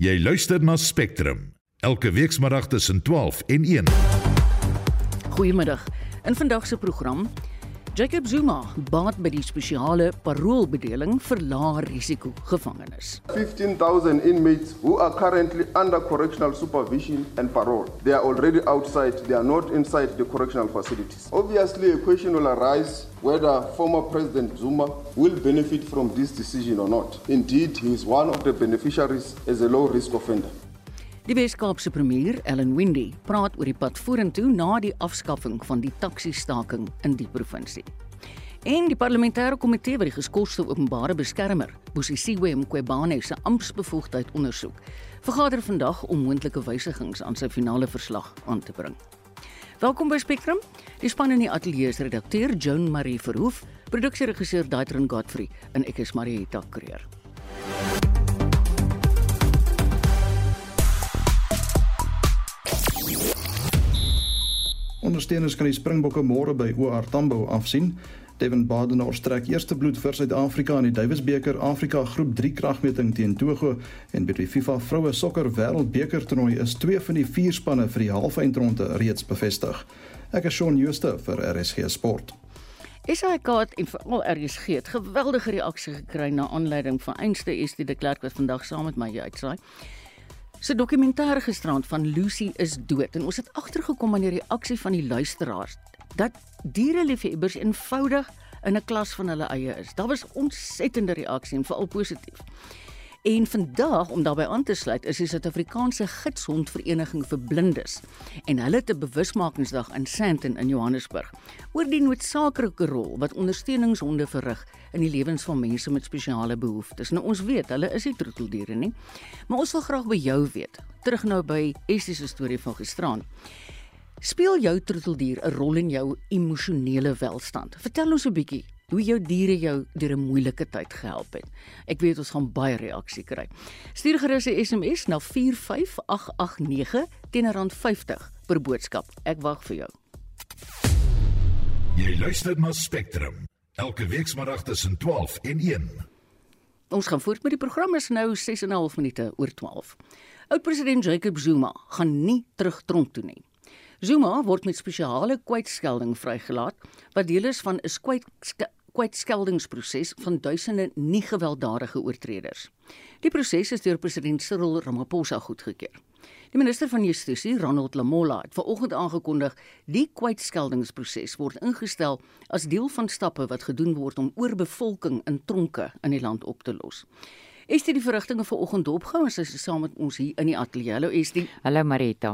Jy luister na Spectrum elke weekmiddag tussen 12 en 1. Goeiemiddag. In vandag se program Jacob Zuma baat by die spesiale paroolbedeling vir lae risiko gevangenes. 15,000 inmates who are currently under correctional supervision and parole. They are already outside, they are not inside the correctional facilities. Obviously, a question will arise whether former President Zuma will benefit from this decision or not. Indeed, he is one of the beneficiaries as a low risk offender. Die Weskaapse premier, Ellen Windey, praat oor die pad vorentoe na die afskaffing van die taxi-staking in die provinsie. En die parlementêre komitee wat die geskoste openbare beskermer, Bosisiwe Mqobane se amptbevoegdheid ondersoek, vergader vandag om moontlike wysigings aan sy finale verslag aan te bring. Welkom by Spectrum. Die span in die ateljee is redakteur Joan Marie Verhoef, produksieregisseur Daitrin Godfrey en ek is Marieta Kreer. Ondersteuners kan die Springbokke môre by OR Tambo afsien. Devin Badenhorst strek eerste bloed vir Suid-Afrika in die Davis beker Afrika Groep 3 kragmeting teen Togo en by die FIFA Vroue Sokker Wêreldbeker toernooi is twee van die vier spanne vir die halfeindronde reeds bevestig. Ek is Shaun Schuster vir RSG Sport. SAK het en veral RSG het geweldige reaksie gekry na aanleiding van einste SD de Klerk wat vandag saam met my uitsaai. Sy dokumentêre gisterand van Lucy is dood en ons het agtergekom aan die reaksie van die luisteraars dat diereliefhebbers eenvoudig in 'n klas van hulle eie is. Daar was ontsettende reaksie en veral positief. En vandag om daarbey aan te sluit is die Suid-Afrikaanse Gidshondvereniging vir Blindes en hulle het 'n bewusmakingsdag in Sandton in Johannesburg oor die noodsaaklike rol wat ondersteuningshonde verrig in die lewens van mense met spesiale behoeftes. Nou ons weet, hulle is nie troeteldiere nie. Maar ons wil graag by jou weet. Terug nou by Essie se storie van gisteraan. Speel jou troeteldier 'n rol in jou emosionele welstand? Vertel ons 'n bietjie hoe jou diere jou deur 'n moeilike tyd gehelp het. Ek weet ons gaan baie reaksie kry. Stuur gerus 'n SMS na 45889 teen R50 per boodskap. Ek wag vir jou. Jy luister na Spectrum elke weekmiddag tussen 12 en 1. Ons gaan voort met die program is nou 6 en 'n half minute oor 12. Oud-president Jacob Zuma gaan nie terug tronk toe nie. Zuma word met spesiale kwytskelding vrygelaat wat deel is van 'n kwytskeldingsproses van duisende nie gewelddadige oortreders. Die proses is deur president Cyril Ramaphosa goedgekeur. Die minister van Justisie, Ronald Lamola, het vanoggend aangekondig die kwytskeldingsproses word ingestel as deel van stappe wat gedoen word om oorbevolking in tronke in die land op te los. Is dit die verrigtinge vanoggend opgehou en sy is saam met ons hier in die ateljee. Hallo Estie. Hallo Marita.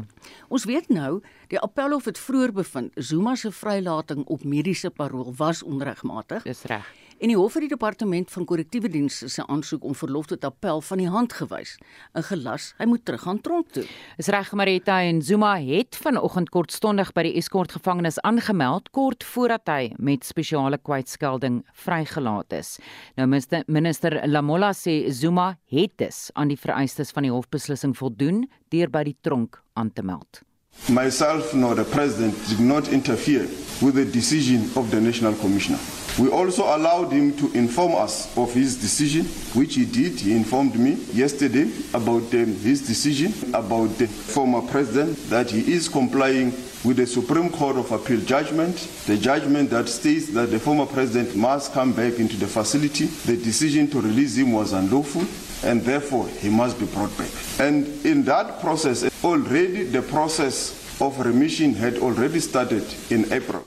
Ons weet nou, die appelhof het vroeër bevind Zuma se vrylating op mediese parol was onregmatig. Dis reg en die hof het die departement van korrektiewe dienste se aansoek om verlof tot appel van die hand gewys in gelas hy moet terug aan tronk toe. Is reg Marita en Zuma het vanoggend kortstondig by die Escort gevangenis aangemeld kort voordat hy met spesiale kwytskelding vrygelaat is. Nou minister, minister Lamola sê Zuma het dus aan die vereistes van die hofbeslissing voldoen deur by die tronk aan te meld. Myself nor the president did not interfere with the decision of the national commissioner. We also allowed him to inform us of his decision, which he did. He informed me yesterday about um, his decision about the former president that he is complying with the Supreme Court of Appeal judgment, the judgment that states that the former president must come back into the facility. The decision to release him was unlawful and therefore he must be brought back. And in that process, already the process of remission had already started in April.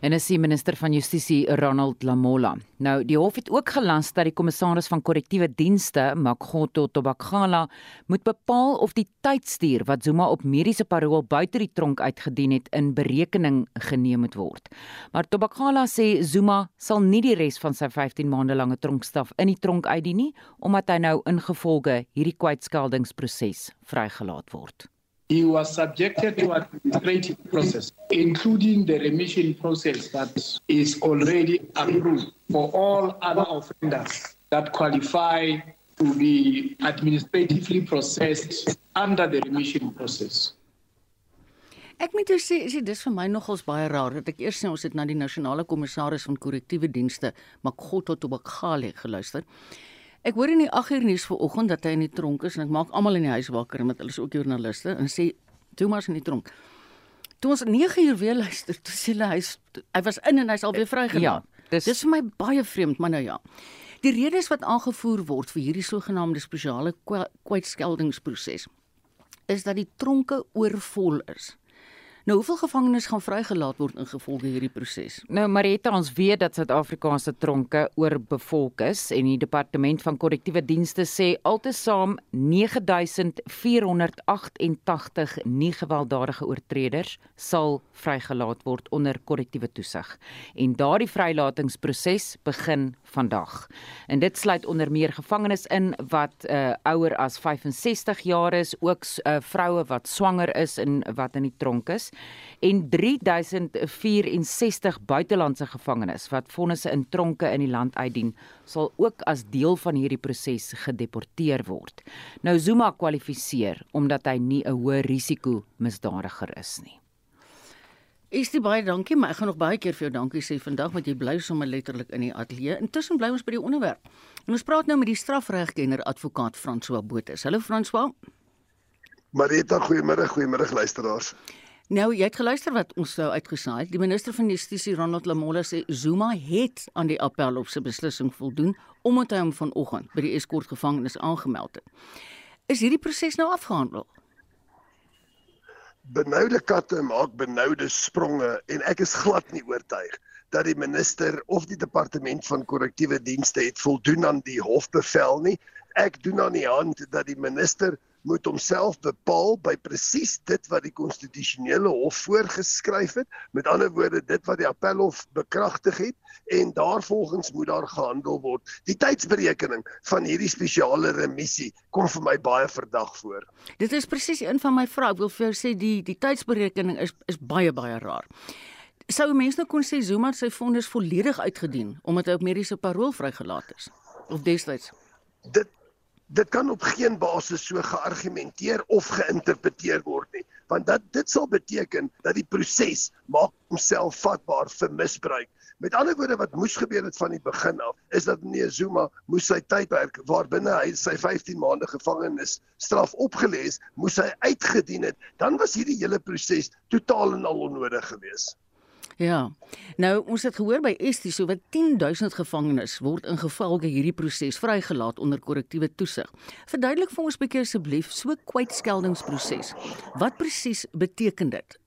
En is die minister van Justisie Ronald Lamola. Nou die hof het ook gelas dat die kommissaris van korrektiewe dienste, Makgoto Tobakgala, moet bepaal of die tydstuur wat Zuma op mediese parol buite die tronk uitgedien het in berekening geneem moet word. Maar Tobakgala sê Zuma sal nie die res van sy 15 maande lange tronkstraf in die tronk uitdien nie, omdat hy nou ingevolge hierdie kwytskeldingsproses vrygelaat word. He was subjected to administrative process, including the remission process that is already approved for all other offenders that qualify to be administratively processed under the remission process. Ek moet sê, is dit vir my nogals baie raar dat ek eers sê ons het na die nasionale kommissaris van korrektiewe dienste, Makgoto Tobakgale geluister. Ek hoor in die 8 uur nuus vanoggend dat hy in die tronk is en ek maak almal in die huis wakker met hulle is ook joernaliste en sê Thomas in die tronk. Toe ons 9 uur weer luister, toe sê hulle hy's hy was in en hy's al weer vrygelaat. Ja, dis- dis vir my baie vreemd, maar nou ja. Die redes wat aangevoer word vir hierdie sogenaamde spesiale kwytskeldingsproses is dat die tronke oorvol is. Nou hoeveel gevangenes gaan vrygelaat word ingevolge hierdie proses? Nou Marita, ons weet dat Suid-Afrikaanse tronke oorbevolk is en die departement van korrektiewe dienste sê altesaam 9488 nie gewelddadige oortreders sal vrygelaat word onder korrektiewe toesig. En daardie vrylatingsproses begin vandag. En dit sluit onder meer gevangenes in wat uh, ouer as 65 jaar is, ook uh, vroue wat swanger is en wat in die tronk is en 3064 buitelandse gevangenes wat vonnisse in tronke in die land uitdien, sal ook as deel van hierdie proses gedeporteer word. Nou Zuma kwalifiseer omdat hy nie 'n hoë risiko misdadiger is nie. Is dit baie dankie, maar ek gaan nog baie keer vir jou dankie sê vandag want jy bly sommer letterlik in die ateljee. Intussen bly ons by die onderwerp. En ons praat nou met die strafregkenner advokaat François Botha. Hallo François. Marita, goeiemôre, goeiemôre luisteraars. Nou, jy het geluister wat ons sou uitgesaai het. Die minister van Justisie, Ronald Lamola, sê Zuma het aan die appelhof se beslissing voldoen omdat hy hom vanoggend by die Escort gevangenis aangemeld het. Is hierdie proses nou afgehandel? Benoude katte maak benoude spronge en ek is glad nie oortuig dat die minister of die departement van korrektiewe dienste het voldoen aan die hofbevel nie. Ek doen aan die hand dat die minister moet homself bepaal by presies dit wat die konstitusionele hof voorgeskryf het, met ander woorde dit wat die appelhof bekragtig het en daarvolgens moet daar gehandel word. Die tydsberekening van hierdie spesiale remissie kom vir my baie verdag voor. Dit is presies een van my vrae. Ek wil vir jou sê die die tydsberekening is is baie baie raar. Sou mense nou kon sê Zuma sy vonnis volledig uitgedien omdat hy op mediese parol vrygelaat is? Of destyds? dit dit kan op geen basis so geargumenteer of geïnterpreteer word nie want dat dit sal beteken dat die proses maak homself vatbaar vir misbruik. Met ander woorde wat moes gebeur het van die begin af is dat meneer Zuma moes sy tydperk waarbinne hy sy 15 maande gevangenis straf opgelê is moes hy uitgedien het. Dan was hierdie hele proses totaal en al onnodig geweest Ja. Nou ons het gehoor by Estie so wat 10000 gevangenes word ingevolge hierdie proses vrygelaat onder korrektiewe toesig. Verduidelik vir ons bietjie asseblief so kwytskeldingsproses. Wat presies beteken dit?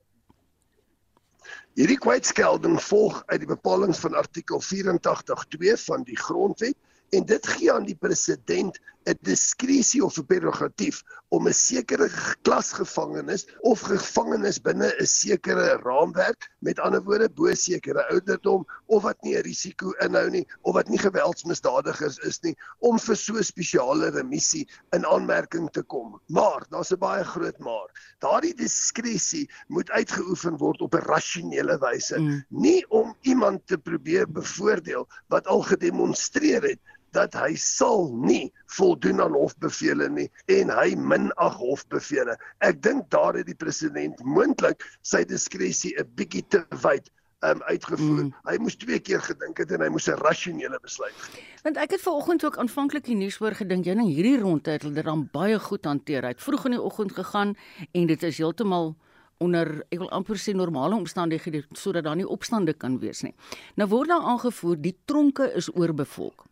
Hierdie kwytskelding volg uit die bepalinge van artikel 84.2 van die grondwet en dit gee aan die president 'n diskresie of 'n prerogatief om 'n sekere klas gevangenes of gevangenes binne 'n sekere raamwerk, met ander woorde bo sekere ouderdom of wat nie 'n risiko inhou nie of wat nie geweldsmisdadigers is nie, om vir so 'n spesiale remissie in aanmerking te kom. Maar daar's 'n baie groot maar. Daardie diskresie moet uitgeoefen word op 'n rasionele wyse, mm. nie om iemand te probeer bevoordeel wat al gedemonstreer het dat hy sal nie voldoen aan hofbevele nie en hy minag hofbevele. Ek dink daar het die president moontlik sy diskresie 'n bietjie te wyd um, uitgevoer. Mm. Hy moes twee keer gedink het en hy moes 'n rasionele besluit geneem. Want ek het vanoggend ook aanvanklik die nuus hoor gedink jy nou hierdie rondte het hulle dit dan baie goed hanteer. Hy het vroeg in die oggend gegaan en dit is heeltemal onder ek wil amper sê normale omstandighede sodat daar nie opstande kan wees nie. Nou word daar aangevoer die tronke is oorbevolk.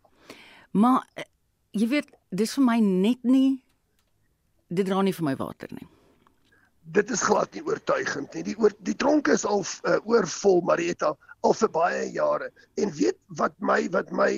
Maar eh, jy weet, dis vir my net nie dit dra nie vir my water nie. Dit is glad nie oortuigend nie. Die oor die tronke is al uh, oorvol Marieta al vir baie jare. En weet wat my wat my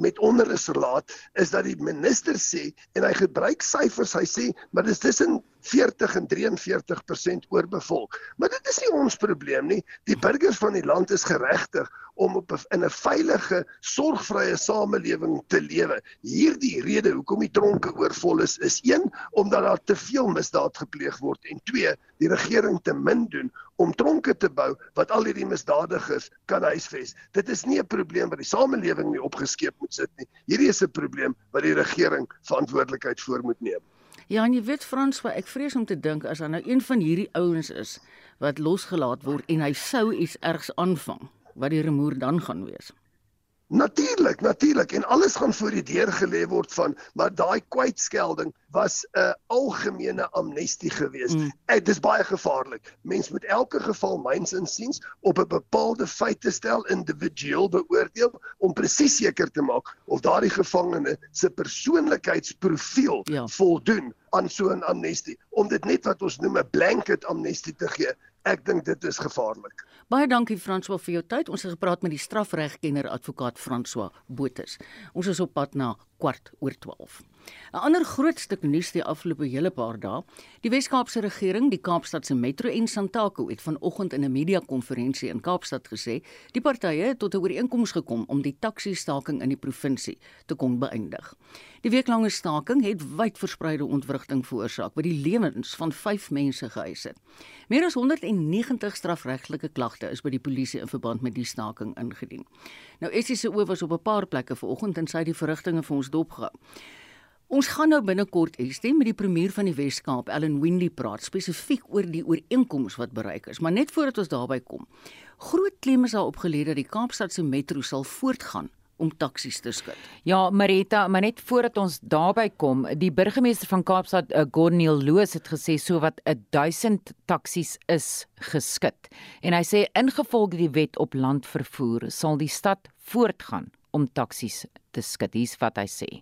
met onrus laat is dat die minister sê en hy gebruik syfers. Hy sê maar dis tussen 40 en 43% oorbevolk. Maar dit is nie ons probleem nie. Die burgers van die land is geregtig om op in 'n veilige, sorgvrye samelewing te lewe. Hierdie rede hoekom die tronke oorvol is, is een omdat daar te veel misdaad gepleeg word en twee, die regering te min doen om tronke te bou wat al hierdie misdadigers kan huisves. Dit is nie 'n probleem wat die samelewing nie opgeskeep moet sit nie. Hierdie is 'n probleem wat die regering verantwoordelikheid voor moet neem. Ja, en jy weet Frans, wat ek vrees om te dink as daar nou een van hierdie ouens is wat losgelaat word en hy sou iets ergs aanvang, wat die remoer dan gaan wees. Natuurlik, natuurlik en alles gaan voor die deur gelê word van, maar daai kwytskelding was 'n algemene amnestie geweest. Mm. Dit is baie gevaarlik. Mens moet elke geval myns insiens op 'n bepaalde feite stel, individueel beoordeel om presies seker te maak of daardie gevangene se persoonlikheidsprofiel ja. voldoen aan so 'n amnestie om dit net wat ons noem 'n blanket amnestie te gee. Ek dink dit is gevaarlik. Baie dankie François vir jou tyd. Ons het gepraat met die strafregkenner advokaat François Botha. Ons is op pad na kwart oor 12. 'n Ander groot stuk nuus die afgelope hele paar dae, die Wes-Kaapse regering, die Kaapstad se Metro en Santaco het vanoggend in 'n media-konferensie in Kaapstad gesê, die partye het tot 'n ooreenkoms gekom om die taxi-staking in die provinsie te kon beëindig. Die weeklange staking het wyd verspreide ontwrigting veroorsaak wat die lewens van 5 mense geëis het. Meer as 190 strafregtelike klagte is by die polisie in verband met die staking ingedien. Nou Essie se oor was op 'n paar plekke vanoggend en sy het die verrigtinge vir ons dopgehou. Ons gaan nou binnekort Estie met die premier van die Wes-Kaap, Ellen Windy praat spesifiek oor die ooreenkoms wat bereik is, maar net voordat ons daarby kom. Groot klem is daarop gelê dat die Kaapstad se metro sal voortgaan om taksies te skud. Ja, Marita, maar net voordat ons daarby kom, die burgemeester van Kaapstad, uh, Gordoniel Loos het gesê sowat 1000 taksies is geskit. En hy sê ingevolge die wet op landvervoer sal die stad voortgaan om taksies te skud. Hier's wat hy sê.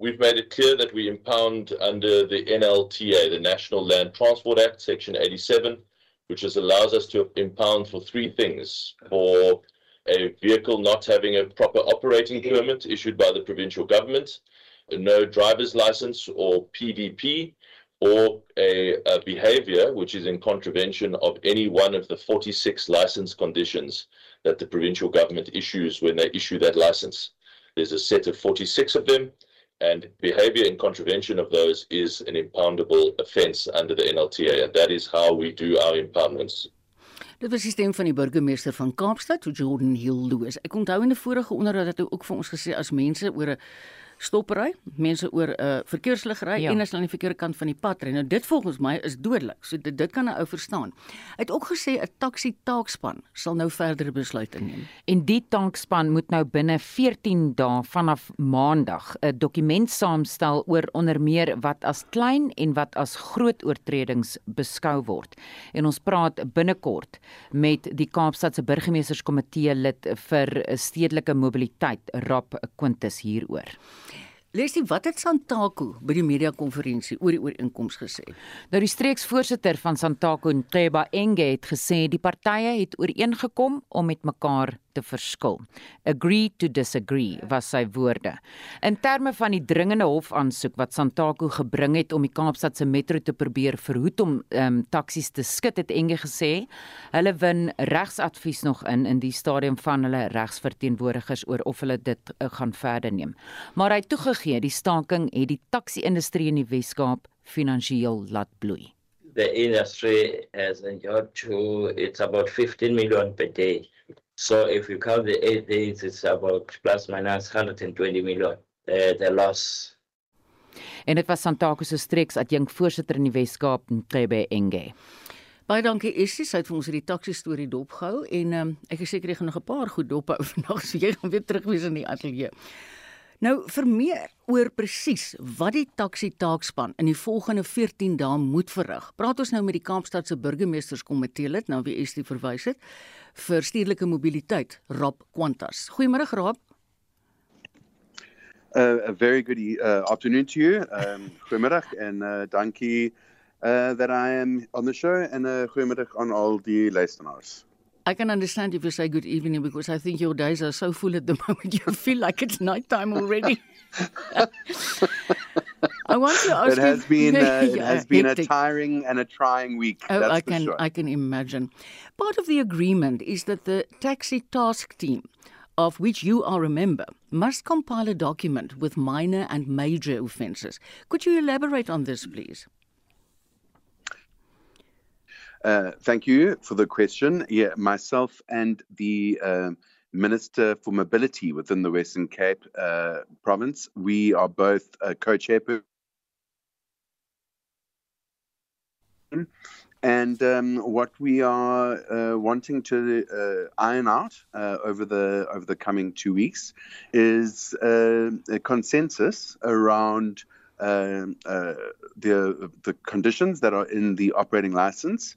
We've made it clear that we impound under the NLTA, the National Land Transport Act, Section 87, which allows us to impound for three things: for a vehicle not having a proper operating permit issued by the provincial government, no driver's license or PDP, or a, a, behavior which is in contravention of any one of the 46 license conditions that the provincial government issues when they issue that license. There's a set of 46 of them, and behavior in contravention of those is an impoundable offence under the NLTA, and that is how we do our impoundments. Dit was die stem van die burgemeester van Kaapstad, Jordan Hill Loos. Ek onthou in 'n vorige onderhoud dat hy ook vir ons gesê as mense oor 'n stoppery, mense oor 'n uh, verkeersligry ja. en as hulle aan die verkeerde kant van die pad ry. Nou dit volgens my is dodelik. So dit, dit kan 'n ou verstaan. Hy het ook gesê 'n taxi taakspan sal nou verdere besluite neem. En die taakspan moet nou binne 14 dae vanaf maandag 'n dokument saamstel oor onder meer wat as klein en wat as groot oortredings beskou word. En ons praat binnekort met die Kaapstadse burgemeesterskomitee lid vir stedelike mobiliteit, Rap Quintus hieroor. Lesie, wat het Santaku by die media konferensie oor die ooreenkoms gesê? Nou die streeksvoorsitter van Santaku, Nteba Enge, het gesê die partye het ooreengekom om met mekaar te verskil. Agree to disagree was sy woorde. In terme van die dringende hofaansoek wat Santaku gebring het om die Kaapstad se metro te probeer verhoed om ehm um, taksies te skit het Enge gesê, hulle win regsadvies nog in in die stadium van hulle regsverteenwoordigers oor of hulle dit uh, gaan verder neem. Maar hy het toegegee die staking het die taksi-industrie in die Wes-Kaap finansiëel laat bloei. The industry has enjoyed to it's about 15 million per day. So if you count the eight days, it's about plus minus 120 million. Uh, the loss. En dit was Santaku se streeks adjunk voorsitter in die Wes-Kaap, Ntebe Enge. Baie dankie Essie, sy het vir ons hierdie taxi storie dopgehou en um, ek is seker jy gaan nog 'n paar goed dophou vandag, so jy gaan weer terug wees in die ateljee. Nou vir meer oor presies wat die taxi taakspan in die volgende 14 dae moet verrig. Praat ons nou met die Kaapstad se burgemeesterskomitee lid, nou wie Estie verwys het vir stedelike mobiliteit, Rob Quantas. Goeiemôre Rob. Uh, a very good uh, afternoon to you. Um goeiemiddag en uh, dankie uh that I am on the show and uh goeiemiddag aan al die luisteraars. I can understand if you say good evening because I think your days are so full at the moment you feel like it's night time already. I want to ask it has you, been uh, it has been a tiring and a trying week. Oh, I can sure. I can imagine. Part of the agreement is that the taxi task team, of which you are a member, must compile a document with minor and major offences. Could you elaborate on this, please? Uh, thank you for the question. Yeah, myself and the uh, Minister for Mobility within the Western Cape uh, province, we are both co-chairpersons And um, what we are uh, wanting to uh, iron out uh, over the over the coming two weeks is uh, a consensus around um, uh, the the conditions that are in the operating license,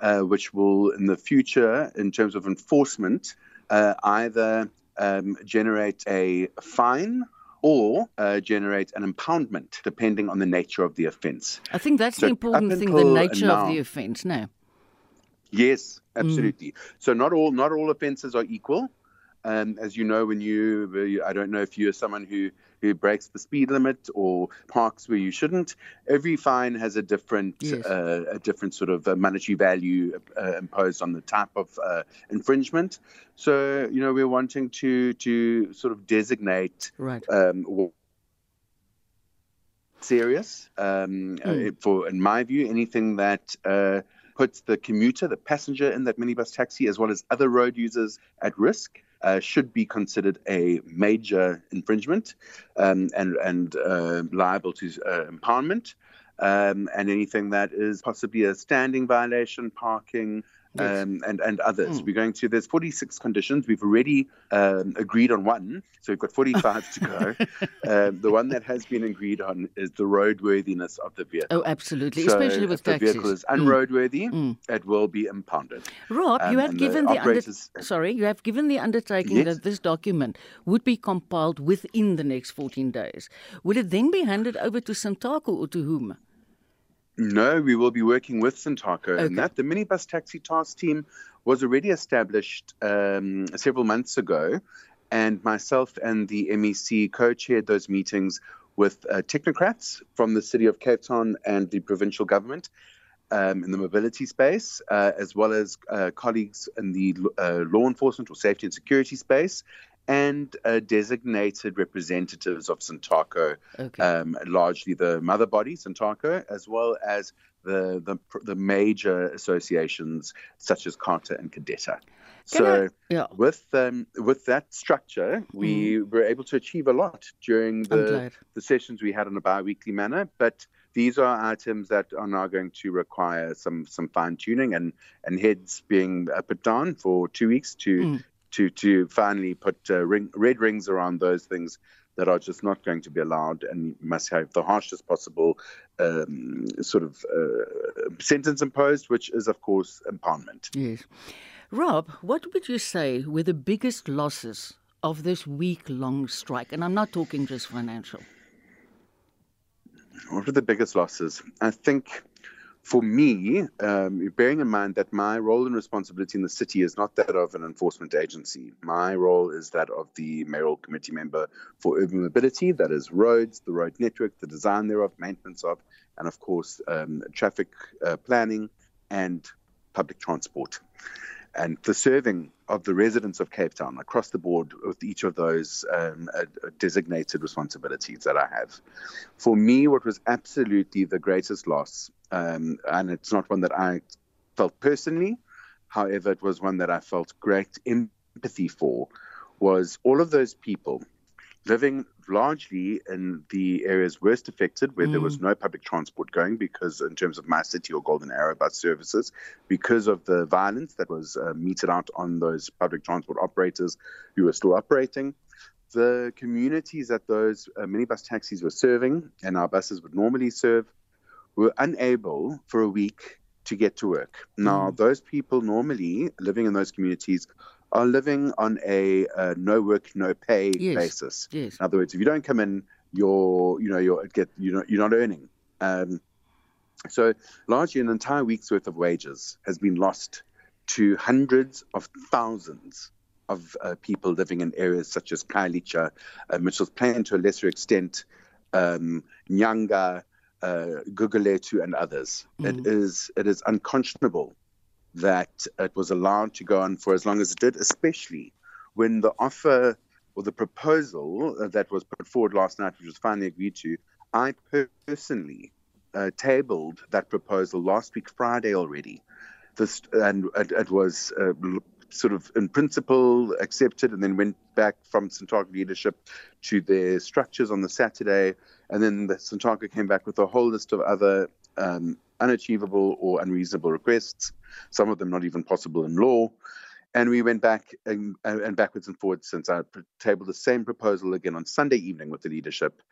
uh, which will in the future, in terms of enforcement, either um, generate a fine or uh, generate an impoundment, depending on the nature of the offence. I think that's so the important thing: the nature now, of the offence. No. Yes, absolutely. Mm. So not all not all offences are equal. Um, as you know, when you, I don't know if you're someone who, who breaks the speed limit or parks where you shouldn't. Every fine has a different, yes. uh, a different sort of uh, monetary value uh, imposed on the type of uh, infringement. So, you know, we're wanting to to sort of designate right. Um, serious um, mm. for, in my view, anything that uh, puts the commuter, the passenger in that minibus taxi, as well as other road users at risk uh, should be considered a major infringement um, and, and uh, liable to uh, impoundment. Um, and anything that is possibly a standing violation, parking, Yes. Um, and and others. Mm. We're going to. There's 46 conditions. We've already um, agreed on one, so we've got 45 to go. um, the one that has been agreed on is the roadworthiness of the vehicle. Oh, absolutely, so especially with if taxis. the vehicle is hmm. unroadworthy, mm. it will be impounded. Rob, you um, have given the, the under... sorry, you have given the undertaking yes. that this document would be compiled within the next 14 days. Will it then be handed over to Santaco or to whom? No, we will be working with Santaco okay. and that. The minibus taxi task team was already established um, several months ago, and myself and the MEC co-chaired those meetings with uh, technocrats from the city of Cape Town and the provincial government um, in the mobility space, uh, as well as uh, colleagues in the uh, law enforcement or safety and security space, and uh, designated representatives of Santaco, okay. um, largely the mother body, Santaco, as well as the, the, the major associations such as CARTA and Cadetta. So I, yeah. with um, with that structure, we mm. were able to achieve a lot during the the sessions we had on a bi-weekly manner. But these are items that are now going to require some some fine tuning and and heads being uh, put down for two weeks to mm to to finally put uh, ring, red rings around those things that are just not going to be allowed and must have the harshest possible um, sort of uh, sentence imposed, which is, of course, impoundment. Yes. Rob, what would you say were the biggest losses of this week long strike? And I'm not talking just financial. What are the biggest losses? I think for me, um, bearing in mind that my role and responsibility in the city is not that of an enforcement agency, my role is that of the mayoral committee member for urban mobility, that is roads, the road network, the design thereof, maintenance of, and of course, um, traffic uh, planning and public transport. And the serving of the residents of Cape Town across the board with each of those um, uh, designated responsibilities that I have. For me, what was absolutely the greatest loss um, and it's not one that I felt personally. However, it was one that I felt great empathy for. Was all of those people living largely in the areas worst affected, where mm. there was mm. no public transport going, because in terms of my city or Golden Arrow bus services, because of the violence that was uh, meted out on those public transport operators who were still operating. The communities that those uh, minibus taxis were serving and our buses would normally serve were unable for a week to get to work. Now, mm. those people normally living in those communities are living on a uh, no work, no pay yes. basis. Yes. In other words, if you don't come in, you're you know you're get you know you're not earning. Um, so largely, an entire week's worth of wages has been lost to hundreds of thousands of uh, people living in areas such as Kailicha, uh, Mitchell's Plain to a lesser extent, um, Nyanga, uh, Gugulethu and others. Mm. It is it is unconscionable that it was allowed to go on for as long as it did, especially when the offer or the proposal that was put forward last night, which was finally agreed to, I personally uh, tabled that proposal last week Friday already. This and it, it was uh, sort of in principle accepted and then went back from Santaco leadership to their structures on the Saturday. And then the Santaco came back with a whole list of other um, unachievable or unreasonable requests, some of them not even possible in law. And we went back and, and backwards and forwards since I tabled the same proposal again on Sunday evening with the leadership.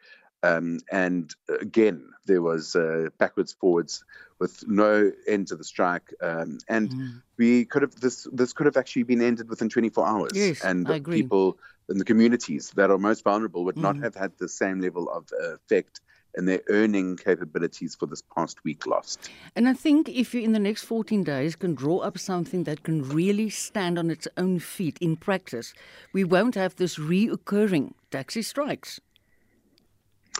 Um, and again, there was uh, backwards, forwards, with no end to the strike. Um, and mm. we could have this this could have actually been ended within 24 hours. Yes, and agree. people in the communities that are most vulnerable would mm. not have had the same level of effect and their earning capabilities for this past week lost. And I think if you in the next 14 days can draw up something that can really stand on its own feet in practice, we won't have this reoccurring taxi strikes.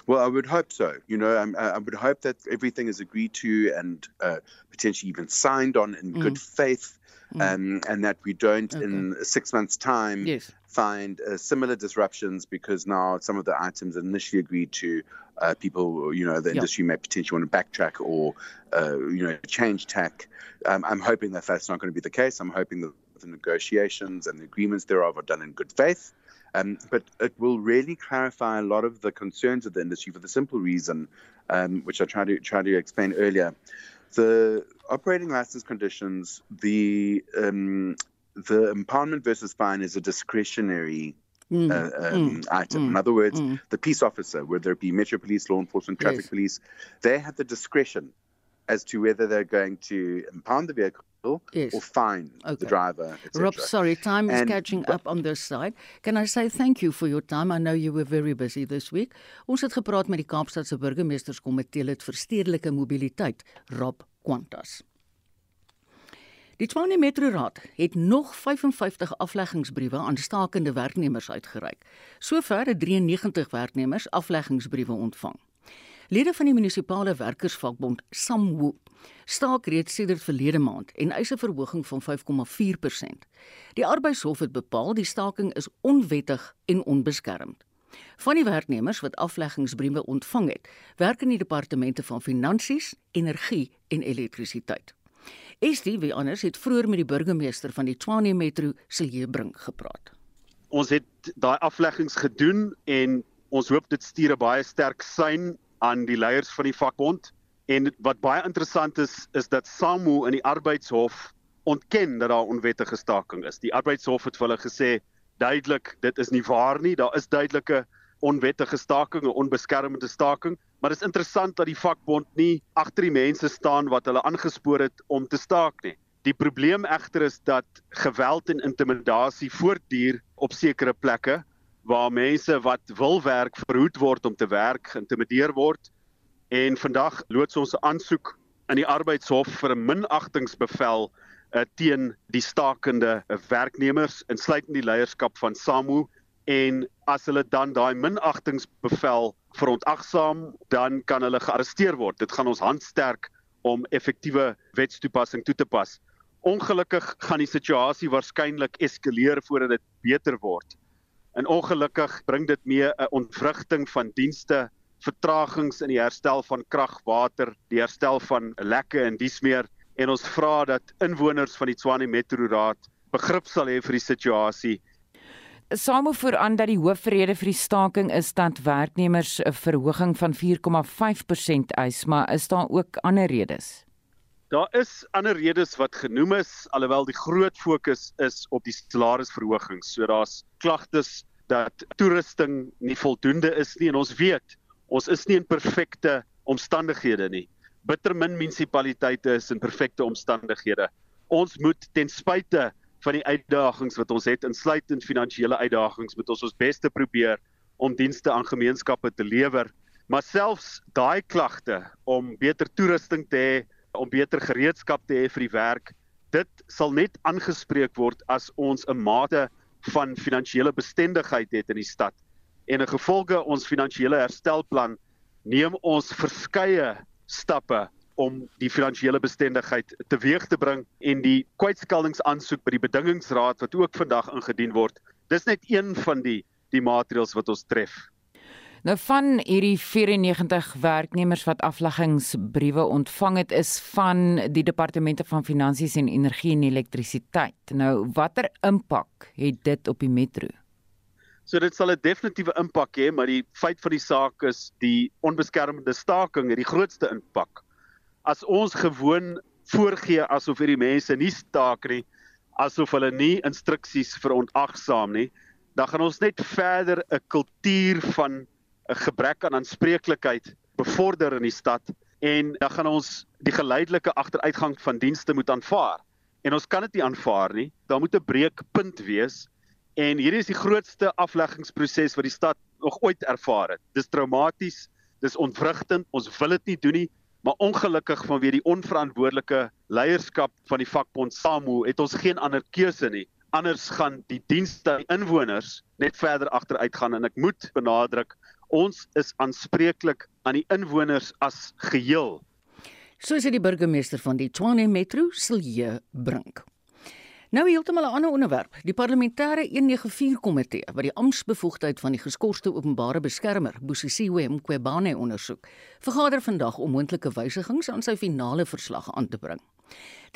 Well, I would hope so. You know, um, I, I would hope that everything is agreed to and uh, potentially even signed on in Mm. good faith, um, and that we don't, in six months' time, Yes. find uh, similar disruptions because now some of the items initially agreed to, uh, people, you know, the Yeah. industry may potentially want to backtrack or, uh, you know, change tack. Um, I'm hoping that that's not going to be the case. I'm hoping that the negotiations and the agreements thereof are done in good faith. Um, but it will really clarify a lot of the concerns of the industry for the simple reason, um, which I tried to try to explain earlier. The operating license conditions, the um, the impoundment versus fine is a discretionary Mm, uh, um, mm, item. mm, In other words, mm. the peace officer, whether it be Metro Police, law enforcement, traffic Yes. police, they have the discretion as to whether they're going to impound the vehicle Yes. or fine Okay. the driver. Rob, sorry, time is And- catching up on this side. Can I say thank you for your time? I know you were very busy this week. Ons het gepraat met die Kaapstadse burgemeesterskomitee lid vir stedelike mobiliteit, Rob Quantas. Die Tshwane Metro Raad het nog 55 afleggingsbriewe aan stakende werknemers uitgereik. Sover het 93 werknemers afleggingsbriewe ontvang. Lede van die munisipale werkersvakbond SAMWO staak reeds sedert verlede maand en eis 'n verhoging van 5,4%. Die arbeidshof het bepaal die staking is onwettig en onbeskermd. Van die werknemers wat afleggingsbriewe ontvang het, werk in die departemente van finansies, energie en elektrisiteit. Estie, wie anders, het vroeër met die burgemeester van die Tshwane Metro, Silje Brink, gepraat. ons het daai afleggings gedoen en ons hoop dit stuur 'n baie sterk sein aan die leiers van die vakbond en wat baie interessant is is dat SAMU in die arbeidshof ontken dat daar onwettige staking is. Die arbeidshof het vir hulle gesê duidelik dit is nie waar nie. Daar is duidelike onwettige staking, 'n onbeskermde staking, maar dit is interessant dat die vakbond nie agter die mense staan wat hulle aangespoor het om te staak nie. Die probleem egter is dat geweld en intimidasie voortduur op sekere plekke waar mense wat wil werk verhoed word om te werk, geïntimideer word. En vandag loods ons 'n aansoek in die arbeidshof vir 'n minagtingsbevel uh, teen die stakende werknemers insluitend die leierskap van SAMU en as hulle dan daai minagtingsbevel verontagsaam, dan kan hulle gearresteer word. Dit gaan ons hand sterk om effektiewe wetstoepassing toe te pas. Ongelukkig gaan die situasie waarskynlik eskaleer voordat dit beter word. En ongelukkig bring dit mee 'n ontwrigting van dienste, vertragings in die herstel van krag, water, die herstel van lekke en dies meer en ons vra dat inwoners van die Tshwane Metro Raad begrip sal hê vir die situasie Samo voer aan dat die hoofrede vir die staking is dat werknemers 'n verhoging van 4,5% eis, maar is daar ook ander redes? Daar is ander redes wat genoem is, alhoewel die groot fokus is op die salarisverhogings. So daar's klagtes dat toerusting nie voldoende is nie en ons weet, ons is nie in perfekte omstandighede nie. Bittermin munisipaliteite is in perfekte omstandighede. Ons moet ten spyte van die uitdagings wat ons het, insluitend finansiële uitdagings, moet ons ons beste probeer om dienste aan gemeenskappe te lewer. Maar selfs daai klagte om beter toerusting te hê, om beter gereedskap te hê vir die werk, dit sal net aangespreek word as ons 'n mate van finansiële bestendigheid het in die stad. En 'n gevolge ons finansiële herstelplan neem ons verskeie stappe om die finansiële bestendigheid teweeg te bring en die kwytscheldingsaansoek by die bedingingsraad wat ook vandag ingedien word. Dis net een van die die maatreëls wat ons tref. Nou van hierdie 94 werknemers wat afleggingsbriewe ontvang het is van die departemente van finansies en energie en elektrisiteit. Nou watter impak het dit op die metro? So dit sal 'n definitiewe impak hê, maar die feit van die saak is die onbeskermde staking het die grootste impak. as ons gewoon voorgee asof hierdie mense nie staak nie, asof hulle nie instruksies verontagsaam nie, dan gaan ons net verder 'n kultuur van 'n gebrek aan aanspreeklikheid bevorder in die stad en dan gaan ons die geleidelike agteruitgang van dienste moet aanvaar. En ons kan dit nie aanvaar nie. Daar moet 'n breekpunt wees en hierdie is die grootste afleggingsproses wat die stad nog ooit ervaar het. Dis traumaties, dis ontwrigtend. Ons wil dit nie doen nie, maar ongelukkig vanweë die onverantwoordelike leierskap van die vakbond SAMU het ons geen ander keuse nie. Anders gaan die dienste aan inwoners net verder agteruit gaan en ek moet benadruk ons is aanspreeklik aan die inwoners as geheel. So sê die burgemeester van die Tshwane Metro, Silje Brink. Nou heeltemal 'n ander onderwerp. Die parlementêre 194 komitee wat die amptbevoegdheid van die geskorste openbare beskermer, Bosisiwe Mqwebane ondersoek, vergader vandag om moontlike wysigings aan sy finale verslag aan te bring.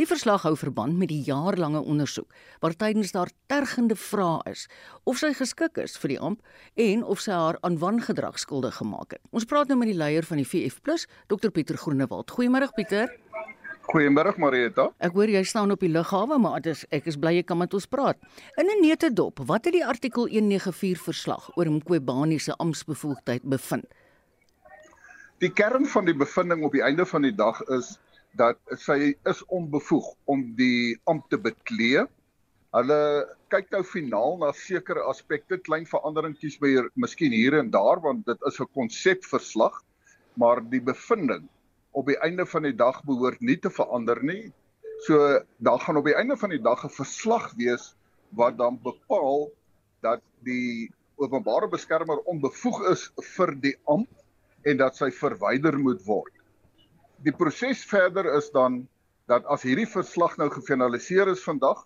Die verslag hou verband met die jaarlange ondersoek waar tydens daar tergende vrae is of sy geskik is vir die amp en of sy haar aan wangedrag skuldig gemaak het. Ons praat nou met die leier van die VF+, Dr Pieter Groenewald. Goeiemôre Pieter. Goeiemôre Marieta. Ek hoor jy staan op die lughawe, maar dis ek is bly jy kan met ons praat. In 'n netedop, wat het die artikel 194 verslag oor Mqwebani se amptbevoegdheid bevind? Die kern van die bevinding op die einde van die dag is dat sy is onbevoeg om die ampt te beklee. Hulle kyk nou finaal na sekere aspekte, klein veranderingkies by hier, miskien hier en daar want dit is 'n konsepverslag, maar die bevinding op die einde van die dag behoort nie te verander nie. So daar gaan op die einde van die dag 'n verslag wees wat dan bepaal dat die openbare beskermer onbevoeg is vir die ampt en dat sy verwyder moet word die proses verder is dan dat as hierdie verslag nou gefinaliseer is vandag,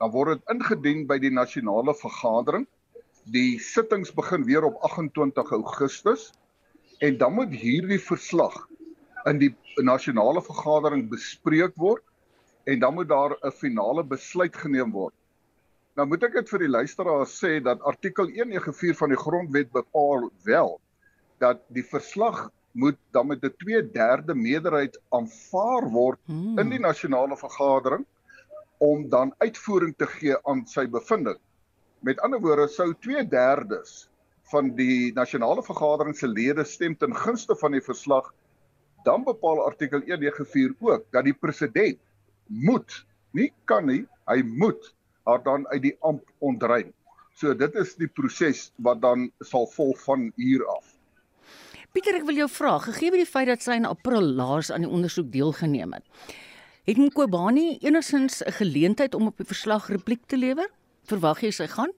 dan word dit ingedien by die nasionale vergadering. Die sittings begin weer op 28 Augustus en dan moet hierdie verslag in die nasionale vergadering bespreek word en dan moet daar 'n finale besluit geneem word. Nou moet ek dit vir die luisteraars sê dat artikel 194 van die grondwet bepaal wel dat die verslag moet dan met 'n 2/3 meerderheid aanvaar word hmm. in die nasionale vergadering om dan uitvoering te gee aan sy bevinding. Met ander woorde sou 2/3 van die nasionale vergadering se lede stem ten gunste van die verslag dan bepaal artikel 194 ook dat die president moet nie kan nie hy moet haar dan uit die amp ontruim. So dit is die proses wat dan sal volg van hier af. Pieter, ek wil jou vra, gegee die feit dat sy in April laas aan die ondersoek deelgeneem het, het Mkobani enigsins 'n geleentheid om op die verslag repliek te lewer? Verwag jy sy gaan?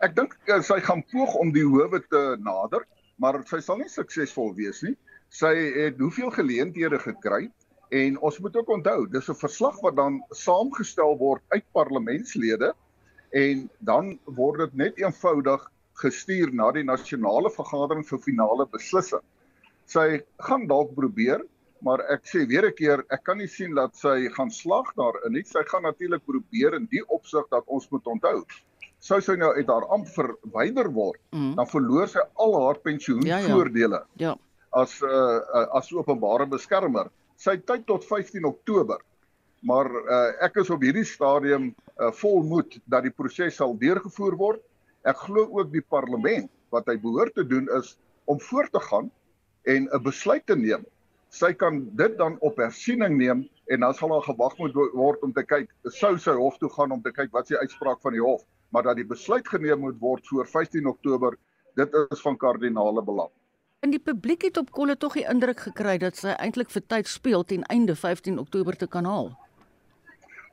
Ek dink uh, sy gaan poog om die howe te nader, maar sy sal nie suksesvol wees nie. Sy het hoeveel geleenthede gekry en ons moet ook onthou, dis 'n verslag wat dan saamgestel word uit parlementslede en dan word dit net eenvoudig gestuur na die nasionale vergadering vir finale beslissing. Sy gaan dalk probeer, maar ek sê weer 'n keer, ek kan nie sien dat sy gaan slag daarin nie. Sy gaan natuurlik probeer in die opsig dat ons moet onthou. Sou sy nou uit haar amp verwyder word, mm. dan verloor sy al haar pensioenvoordele. Ja, ja. ja. As 'n uh, uh, as openbare beskermer. Sy tyd tot 15 Oktober. Maar uh, ek is op hierdie stadium uh, vol moed dat die proses sal deurgevoer word Ek glo ook die parlement wat hy behoort te doen is om voort te gaan en 'n besluit te neem. Sy kan dit dan op hersiening neem en dan sal daar gewag moet word om te kyk sou sy hof toe gaan om te kyk wat se uitspraak van die hof, maar dat die besluit geneem moet word voor 15 Oktober, dit is van kardinale belang. En die publiek het op kolle tog die indruk gekry dat sy eintlik vir tyd speel ten einde 15 Oktober te kan haal.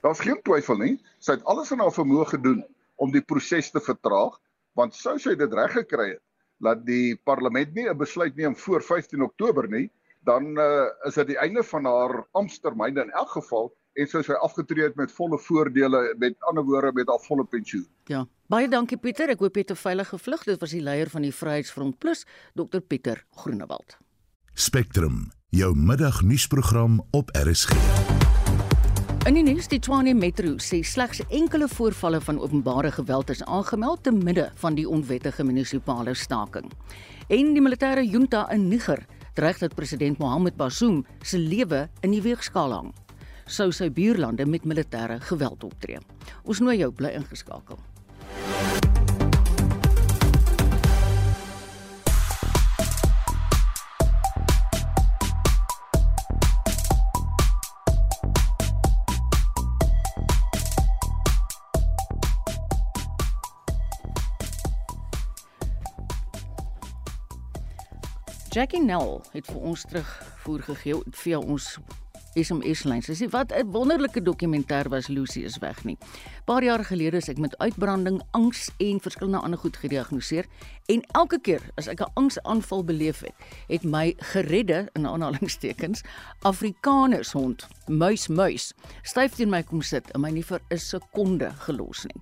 Daar's geen twyfel nie. Sy het alles in haar vermoë gedoen om die proses te vertraag want sou sy dit reg gekry het dat die parlement nie 'n besluit neem voor 15 Oktober nie dan uh, is dit die einde van haar amptetermyn in elk geval en sou sy afgetree het met volle voordele met ander woorde met haar volle pensioen. Ja. Baie dankie Pieter. Ek hoop jy het 'n veilige vlug. Dit was die leier van die Vryheidsfront Plus, Dr Pieter Groenewald. Spectrum, jou middagnuusprogram op RSG. In die nuus die Tshwane Metro sê slegs enkele voorvalle van openbare geweld is aangemeld te midde van die onwettige munisipale staking. En die militêre junta in Niger dreig dat president Mohammed Bazoum se lewe in die weegskaal hang. Sou sy buurlande met militêre geweld optree. Ons nooi jou bly ingeskakel. Jackie Nell het vir ons terugvoer gegee via ons SMS lyn. Sy sê wat 'n wonderlike dokumentêr was Lucy is weg nie. Paar jaar gelede is ek met uitbranding, angs en verskillende ander goed gediagnoseer en elke keer as ek 'n angsaanval beleef het, het my geredde in aanhalingstekens Afrikaners hond, muis muis, styf teen my kom sit en my nie vir 'n sekonde gelos nie.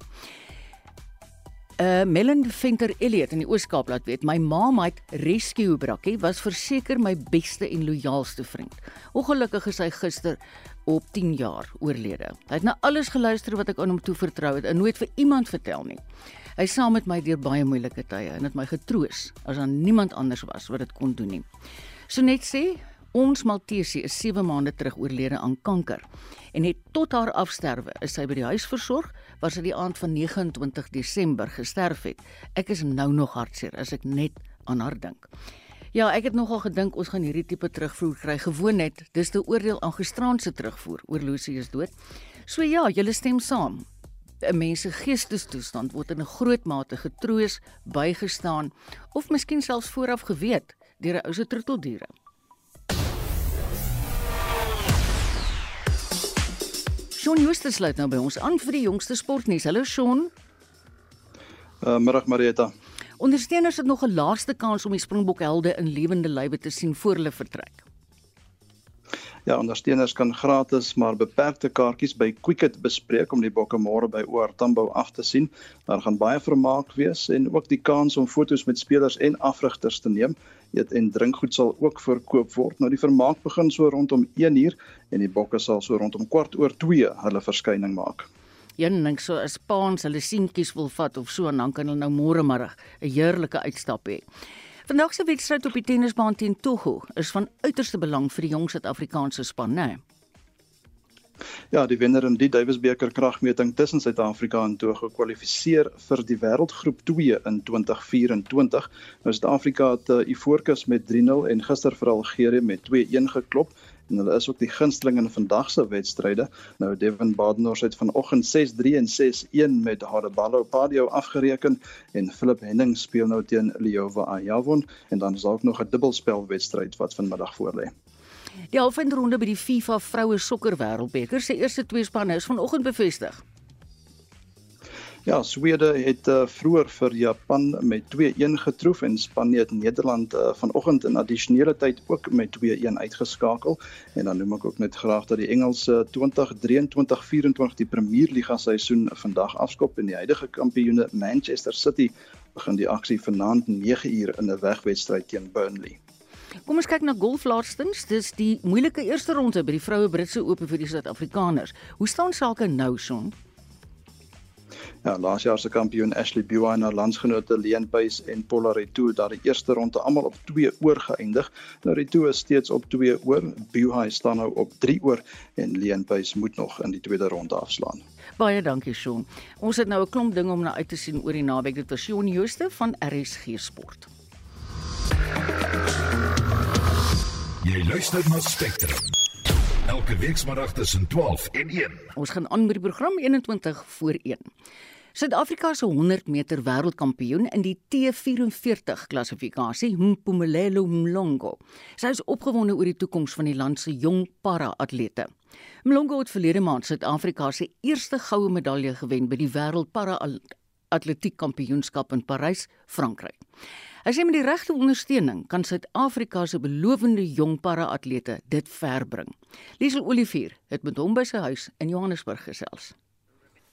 Uh Melanie Venter Elliot in die Oos-Kaap laat weet my ma maat Rescue Brakkie was verseker my beste en loyaalste vriend. Ongelukkig is hy gister op 10 jaar oorlede. Hy het na alles geluister wat ek aan hom toe vertrou het en nooit vir iemand vertel nie. Hy saam met my deur baie moeilike tye en het my getroos as daar niemand anders was wat dit kon doen nie. So net sê Ons Maltese is 7 maande terug oorlede aan kanker en het tot haar afsterwe is sy by die huis versorg waar sy die aand van 29 Desember gesterf het. Ek is nou nog hartseer as ek net aan haar dink. Ja, ek het nogal gedink ons gaan hierdie tipe terugvoer kry gewoon net. Dis te oordeel aan gisteraand se terugvoer oor Lucy is dood. So ja, julle stem saam. 'n Mens se geestestoestand word in 'n groot mate getroos, bygestaan of miskien selfs vooraf geweet deur 'n ou se troeteldiere. Shaun Jooste sluit nou by ons aan vir die jongste sportnuus. Hallo Shaun. Uh, middag Marieta. Ondersteuners het nog 'n laaste kans om die Springbokhelde in lewende lywe te sien voor hulle vertrek. Ja, ondersteuners kan gratis maar beperkte kaartjies by Quicket bespreek om die bokke môre by OR Tambo af te sien. Daar gaan baie vermaak wees en ook die kans om foto's met spelers en afrigters te neem eet en drinkgoed sal ook verkoop word. Nou die vermaak begin so rondom 1 uur en die bokke sal so rondom kwart oor 2 hulle verskyning maak. Een ding so as paans hulle seentjies wil vat of so en dan kan hulle nou môre middag 'n heerlike uitstap hê. Vandag se wedstryd op die tennisbaan teen Togo is van uiterste belang vir die jong Suid-Afrikaanse span, né? Nee. Ja, die wenner in die Davis beker kragmeting tussen Suid-Afrika en Togo gekwalifiseer vir die wêreldgroep 2 in 2024. Nou Suid-Afrika het uh, Ivoorkus met 3-0 en gister vir Algerië met 2-1 geklop en hulle is ook die gunsteling in vandag se wedstryde. Nou Devin Badenhorst het vanoggend 6-3 en 6-1 met Hadeballo Padio afgereken en Philip Henning speel nou teen Liova Ayavon en dan is daar ook nog 'n dubbelspel wedstryd wat vanmiddag voorlê. Die halfeindronde by die FIFA vroue sokker wêreldbeker se eerste twee spanne is vanoggend bevestig. Ja, Swede het uh, vroeër vir Japan met 2-1 getroof en Spanje het Nederland uh, vanoggend in addisionele tyd ook met 2-1 uitgeskakel. En dan noem ek ook net graag dat die Engelse 2023-24 die Premier Liga seisoen vandag afskop en die huidige kampioene Manchester City begin die aksie vanaand 9uur in 'n wegwedstryd teen Burnley. Kom ons kyk na golf laastens. Dis die moeilike eerste ronde by die vroue Britse Ope vir die Suid-Afrikaners. Hoe staan sake nou, Son? Ja, laas jaar se kampioen Ashley Buy en haar landsgenote Leon Pace en Paula Retou daar die eerste ronde almal op 2 oor geëindig. Nou Retou is steeds op 2 oor. Buy staan nou op 3 oor en Leon Pace moet nog in die tweede ronde afslaan. Baie dankie, Shaun. Ons het nou 'n klomp dinge om na uit te sien oor die naweek. Dit was Shaun Jooste van RSG Sport. Jy luister na Spectrum. Elke weekmiddag tussen 12 en 1. Ons gaan aan met die program 21 voor 1. Suid-Afrika se 100 meter wêreldkampioen in die T44 klassifikasie, Mpumelelo Mlongo. Sy is opgewonde oor die toekoms van die land se jong para-atlete. Mlongo het verlede maand Suid-Afrika se eerste goue medalje gewen by die wêreld para-atletiek kampioenskap in Parys, Frankryk. As jy met die regte ondersteuning kan Suid-Afrika se belowende jong para-atlete dit verbring. Liesel Olivier het met hom by sy huis in Johannesburg gesels.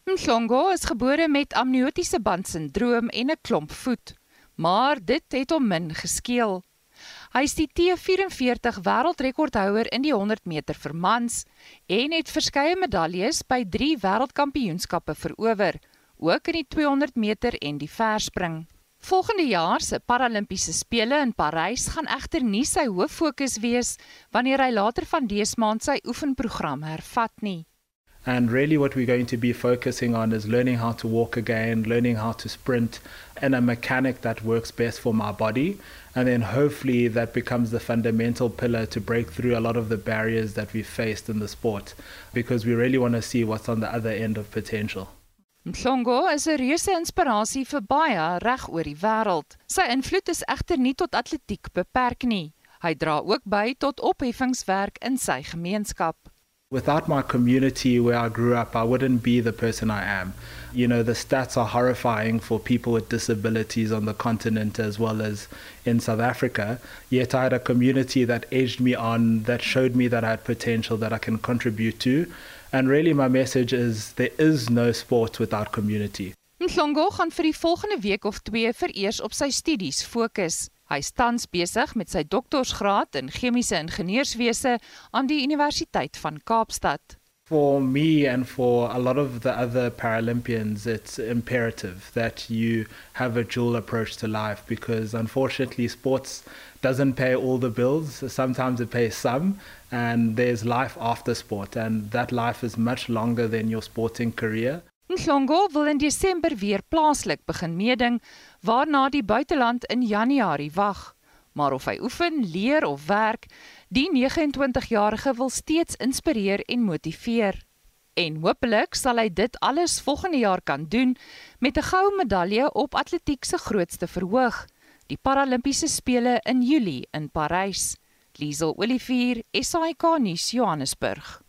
Mhlongo is gebore met amniotiese bandsindroom en 'n klomp voet, maar dit het hom min geskeel. Hy is die T44 wêreldrekordhouer in die 100 meter vir mans en het verskeie medaljes by 3 wêreldkampioenskappe verower, ook in die 200 meter en die verspring. Volgende jaar se Paralimpiese spele in Parys gaan egter nie sy hoof fokus wees wanneer hy later van dese maand sy oefenprogram hervat nie. And really, what we're going to be focusing on is learning how to walk again, learning how to sprint, and a mechanic that works best for my body. And then hopefully that becomes the fundamental pillar to break through a lot of the barriers that we've faced in the sport because we really want to see what's on the other end of potential. Mhlongo is 'n reuse inspirasie vir baie reg oor die wêreld. Sy invloed is egter nie tot atletiek beperk nie. Hy dra ook by tot opheffingswerk in sy gemeenskap. Without my community where I grew up, I wouldn't be the person I am. You know, the stats are horrifying for people with disabilities on the continent as well as in South Africa. Yet I had a community that aged me on, that showed me that I had potential that I can contribute to. And really, my message is there is no sport without community. Mhlongo gaan vir die volgende week of 2 vereers op sy studies fokus. Hy tans besig met sy doktorsgraad in chemiese ingenieurswese aan die Universiteit van Kaapstad. For me and for a lot of the other Paralympians, it's imperative that you have a dual approach to life because unfortunately, sports doesn't pay all the bills. Sometimes it pays some, and there's life after sport, and that life is much longer than your sporting career. Nhlongo wil in Desember weer plaaslik begin meeding, waarna die buiteland in Januarie wag. Maar of hy oefen, leer of werk, die 29-jarige wil steeds inspireer en motiveer. En hopelik sal hy dit alles volgende jaar kan doen met 'n goue medalje op atletiek se grootste verhoog, die Paralimpiese spele in Julie in Parys. Liesel Olivier, SAK nuus Johannesburg.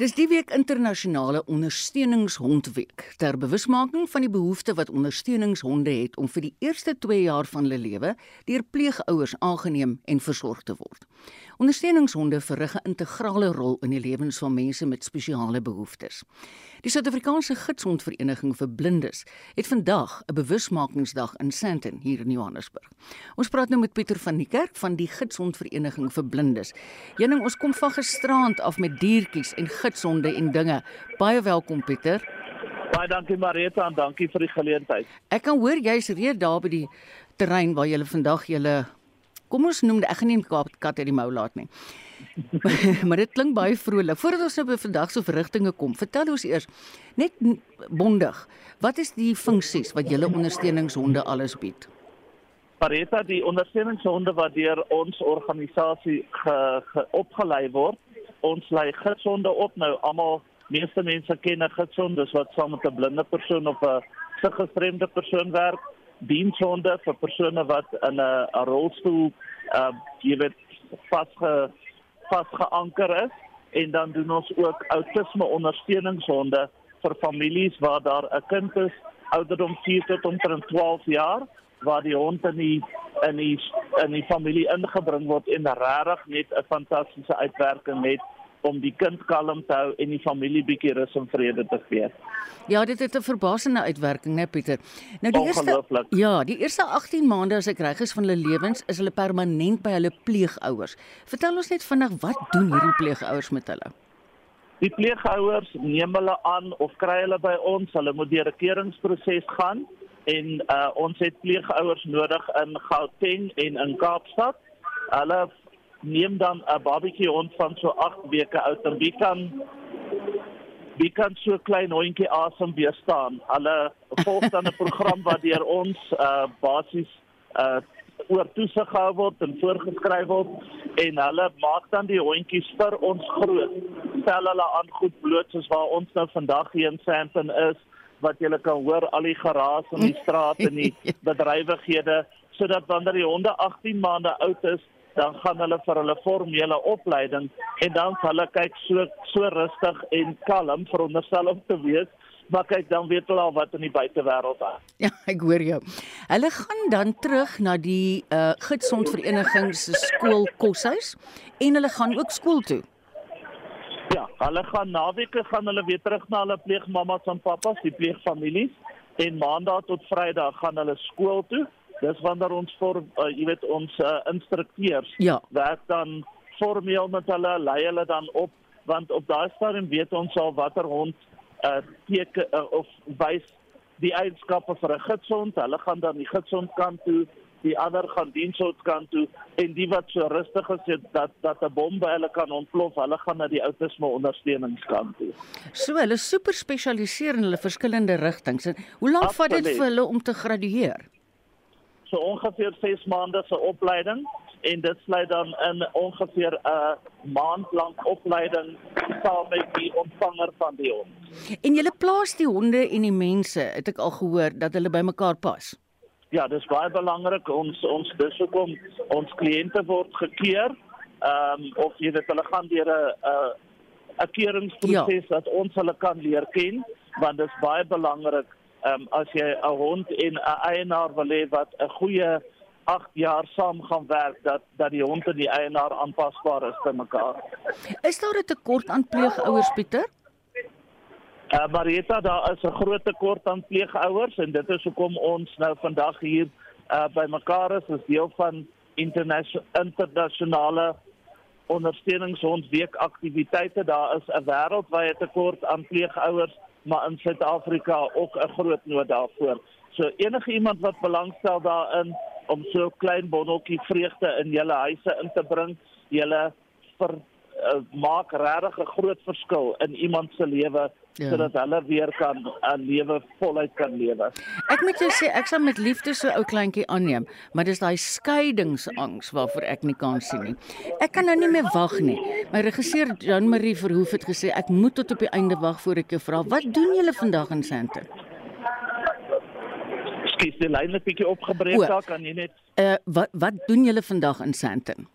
Dis die week internasionale ondersteuningshondweek ter bewusmaking van die behoefte wat ondersteuningshonde het om vir die eerste 2 jaar van hulle lewe deur pleegouers aangeneem en versorg te word. Ondersteuningshonde verrig 'n integrale rol in die lewens van mense met spesiale behoeftes. Die Suid-Afrikaanse Gidsondvereniging vir Blindes het vandag 'n bewusmakingsdag in Sandton hier in Johannesburg. Ons praat nou met Pieter van die Kerk van die Gidsondvereniging vir Blindes. Jenning, ons kom van gisterand af met diertjies en gidsonde en dinge. Baie welkom Pieter. Baie dankie Marita en dankie vir die geleentheid. Ek kan hoor jy's reeds daar by die terrein waar jy vandag julle kom ons noem ek gaan nie kat uit die mou laat nie. maar dit klink baie vrolik. Voordat ons nou by vandag se verrigtinge kom, vertel ons eers net bondig, wat is die funksies wat julle ondersteuningshonde alles bied? Pareta die ondersteuningshonde wat deur ons organisasie ge, ge, opgelei word. Ons lei gidsonde op nou almal meeste mense ken 'n gidsond dis wat saam met 'n blinde persoon of 'n siggestremde persoon werk. Dienshonde vir persone wat in 'n rolstoel uh jy weet vasge vasgeanker is. En dan doen ons ook autisme ondersteuningshonde vir families waar daar 'n kind is ouderdom 4 tot omtrent 12 jaar waar die hond in die in die in die familie ingebring word en regtig net 'n fantastiese uitwerking het om die kind kalm te hou en die familie bietjie rus en vrede te gee. Ja, dit het 'n verbasende uitwerking, né, Pieter. Nou die eerste Ja, die eerste 18 maande as ek reg is van hulle lewens is hulle permanent by hulle pleegouers. Vertel ons net vinnig wat doen hierdie pleegouers met hulle? Die pleegouers neem hulle aan of kry hulle by ons, hulle moet deur 'n keuringsproses gaan en uh, ons het pleegouers nodig in Gauteng en in Kaapstad. Hulle neem dan 'n babatjie hond van so 8 weke oud en wie kan wie kan so klein hondjie asem weerstaan. Hulle volg dan 'n program wat deur ons uh basies uh oor toesig gehou word en voorgeskryf word en hulle maak dan die hondjies vir ons groot. Stel hulle aan goed bloot soos waar ons nou vandag hier in Sandton is wat jy kan hoor al die geraas in die straat en die bedrywighede sodat wanneer die honde 18 maande oud is dan gaan hulle vir hulle formele opleiding en dan sal hulle kyk so so rustig en kalm veronderstel om te wees maar kyk dan weet hulle al wat in die buitewêreld aan. Ja, ek hoor jou. Hulle gaan dan terug na die uh gidsondvereniging se skool koshuis en hulle gaan ook skool toe. Ja, hulle gaan naweke gaan hulle weer terug na hulle pleegmamas en pappas, die pleegfamilies en maandag tot vrydag gaan hulle skool toe dis wanneer ons vir uh, jy weet ons uh, instrukteurs ja. werk dan formeel met hulle lei hulle dan op want op daai stadium weet ons al watter hond uh, teken uh, of wys die eienskappe vir 'n gidshond. Hulle gaan dan die gidshond kant toe, die ander gaan dienshond kant toe en die wat so rustig is dat dat 'n bom by hulle kan ontplof, hulle gaan na die outisme ondersteuningskant toe. So hulle super spesialiseer in hulle verskillende rigtings. Hoe lank vat dit vir hulle om te gradueer? So ongeveer 6 maande se opleiding en dit sluit dan in ongeveer 'n maand lank opleiding saam met die ontvanger van die hond. En jy plaas die honde en die mense, het ek al gehoor dat hulle by mekaar pas. Ja, dis baie belangrik ons ons dis hoekom ons kliënte word gekeer. Ehm um, of jy weet hulle gaan deur 'n 'n 'n keuringsproses ja. dat ons hulle kan leer ken, want dit is baie belangrik ehm um, as jy 'n hond en 'n eienaar wil hê wat 'n goeie 8 jaar saam gaan werk dat dat die hond en die eienaar aanpasbaar is te mekaar. Is daar 'n tekort aan pleegouers Pieter? Uh, Marieta, daar is 'n groot tekort aan pleegouers en dit is hoekom ons nou vandag hier uh, by mekaar is as deel van internasionale ondersteuningshondweek aktiwiteite. Daar is 'n wêreldwye tekort aan pleegouers, maar in Suid-Afrika ook 'n groot nood daarvoor. So enige iemand wat belangstel daarin om so 'n klein bondeltjie vreugde in julle huise in te bring, julle vir uh, maak regtig 'n groot verskil in iemand se lewe ja. sodat hulle weer kan 'n lewe voluit kan lewe. Ek moet jou sê ek sal met liefde so ou kleintjie aanneem, maar dis daai skeidingsangs waarvoor ek nie kan sien nie. Ek kan nou nie meer wag nie. My regisseur Jan Marie Verhoef het gesê ek moet tot op die einde wag voor ek jou vra. Wat doen julle vandag in Sandton? Skus, die lyn het bietjie opgebreek, daar kan jy net Uh wat wat doen julle vandag in Sandton?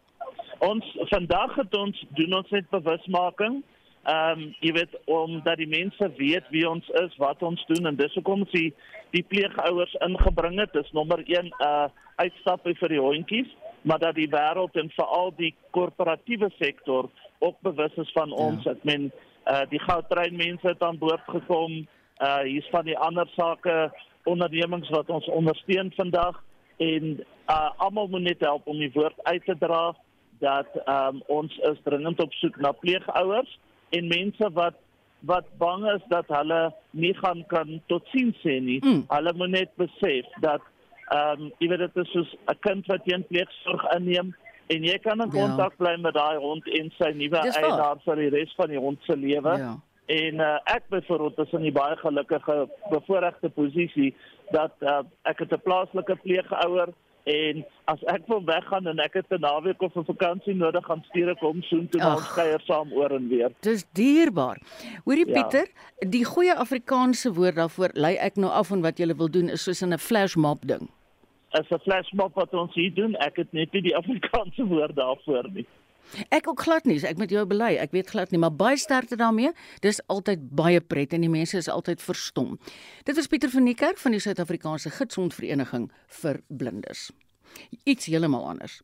Ons vandag het ons doen ons net bewusmaking. Ehm um, jy weet omdat die mense weet wie ons is, wat ons doen en dis hoekom ons die, die pleegouers ingebring het. Dis nommer 1 uh uitstappe vir die hondjies, maar dat die wêreld en veral die korporatiewe sektor ook bewus is van ons. Ja. Ek meen uh die goudtrein mense het aan boord gekom. Uh hier's van die ander sake ondernemings wat ons ondersteun vandag en uh, almal moet net help om die woord uit te dra dat um, ons is dringend op soek na pleegouers en mense wat wat bang is dat hulle nie gaan kan totsiens sê nie. Mm. Hulle moet net besef dat ehm um, jy weet dit is soos 'n kind wat teen pleegsorg inneem en jy kan in ja. kontak ja. bly met daai hond en sy nuwe eienaar vir die res van die hond se lewe. Ja. En uh, ek byvoorbeeld is in 'n baie gelukkige bevoordeelde posisie dat uh, ek het 'n plaaslike pleegouer en as ek wil weggaan en ek het 'n naweek of 'n vakansie nodig gaan stuur ek hom soheen toe ons kuier saam oor en weer. Dis dierbaar. Hoorie ja. Pieter, die goeie Afrikaanse woord daarvoor lei ek nou af van wat jy wil doen is soos 'n flash mob ding. Is 'n flash mob wat ons hier doen. Ek het net nie die Afrikaanse woord daarvoor nie. Ek ook glad nie, ek met jou bely. Ek weet glad nie, maar baie sterkte daarmee. Dis altyd baie pret en die mense is altyd verstom. Dit was Pieter van die Kerk van die Suid-Afrikaanse Gidsondvereniging vir Blindes. Iets heeltemal anders.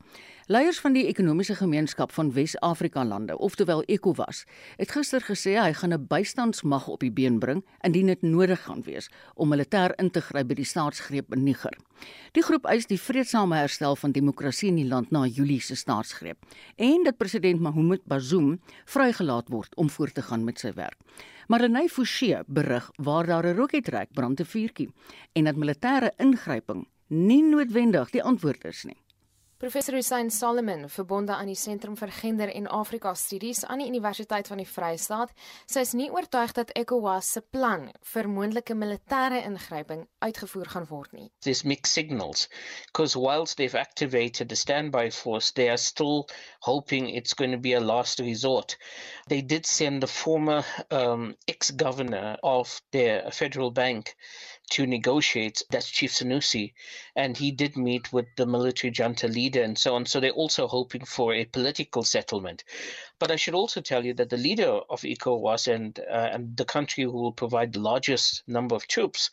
Leiers van die ekonomiese gemeenskap van Wes-Afrika lande, oftewel ECOWAS, het gister gesê hy gaan 'n bystandsmag op die been bring indien dit nodig gaan wees om militêr in te gryp by die staatsgreep in Niger. Die groep eis die vredesame herstel van demokrasie in die land na Julie se staatsgreep en dat president Mohamed Bazoum vrygelaat word om voort te gaan met sy werk. Marlenae Forsie berig waar daar 'n roketrek brand te vuurtjie en dat militêre ingryping nie noodwendig die antwoord is nie. Professor Hussein Solomon, verbonde aan die Sentrum vir Gender en Afrika Studies aan die Universiteit van die Vrystaat, sê is nie oortuig dat ECOWAS se plan vir moontlike militêre ingryping uitgevoer gaan word nie. There's mixed signals because whilst they've activated a standby force, they are still hoping it's going to be a last resort. They did send the former um, ex-governor of their federal bank to negotiate. That's Chief Sanusi, and he did meet with the military junta leader and so on. So they're also hoping for a political settlement. But I should also tell you that the leader of ECOWAS and uh, and the country who will provide the largest number of troops.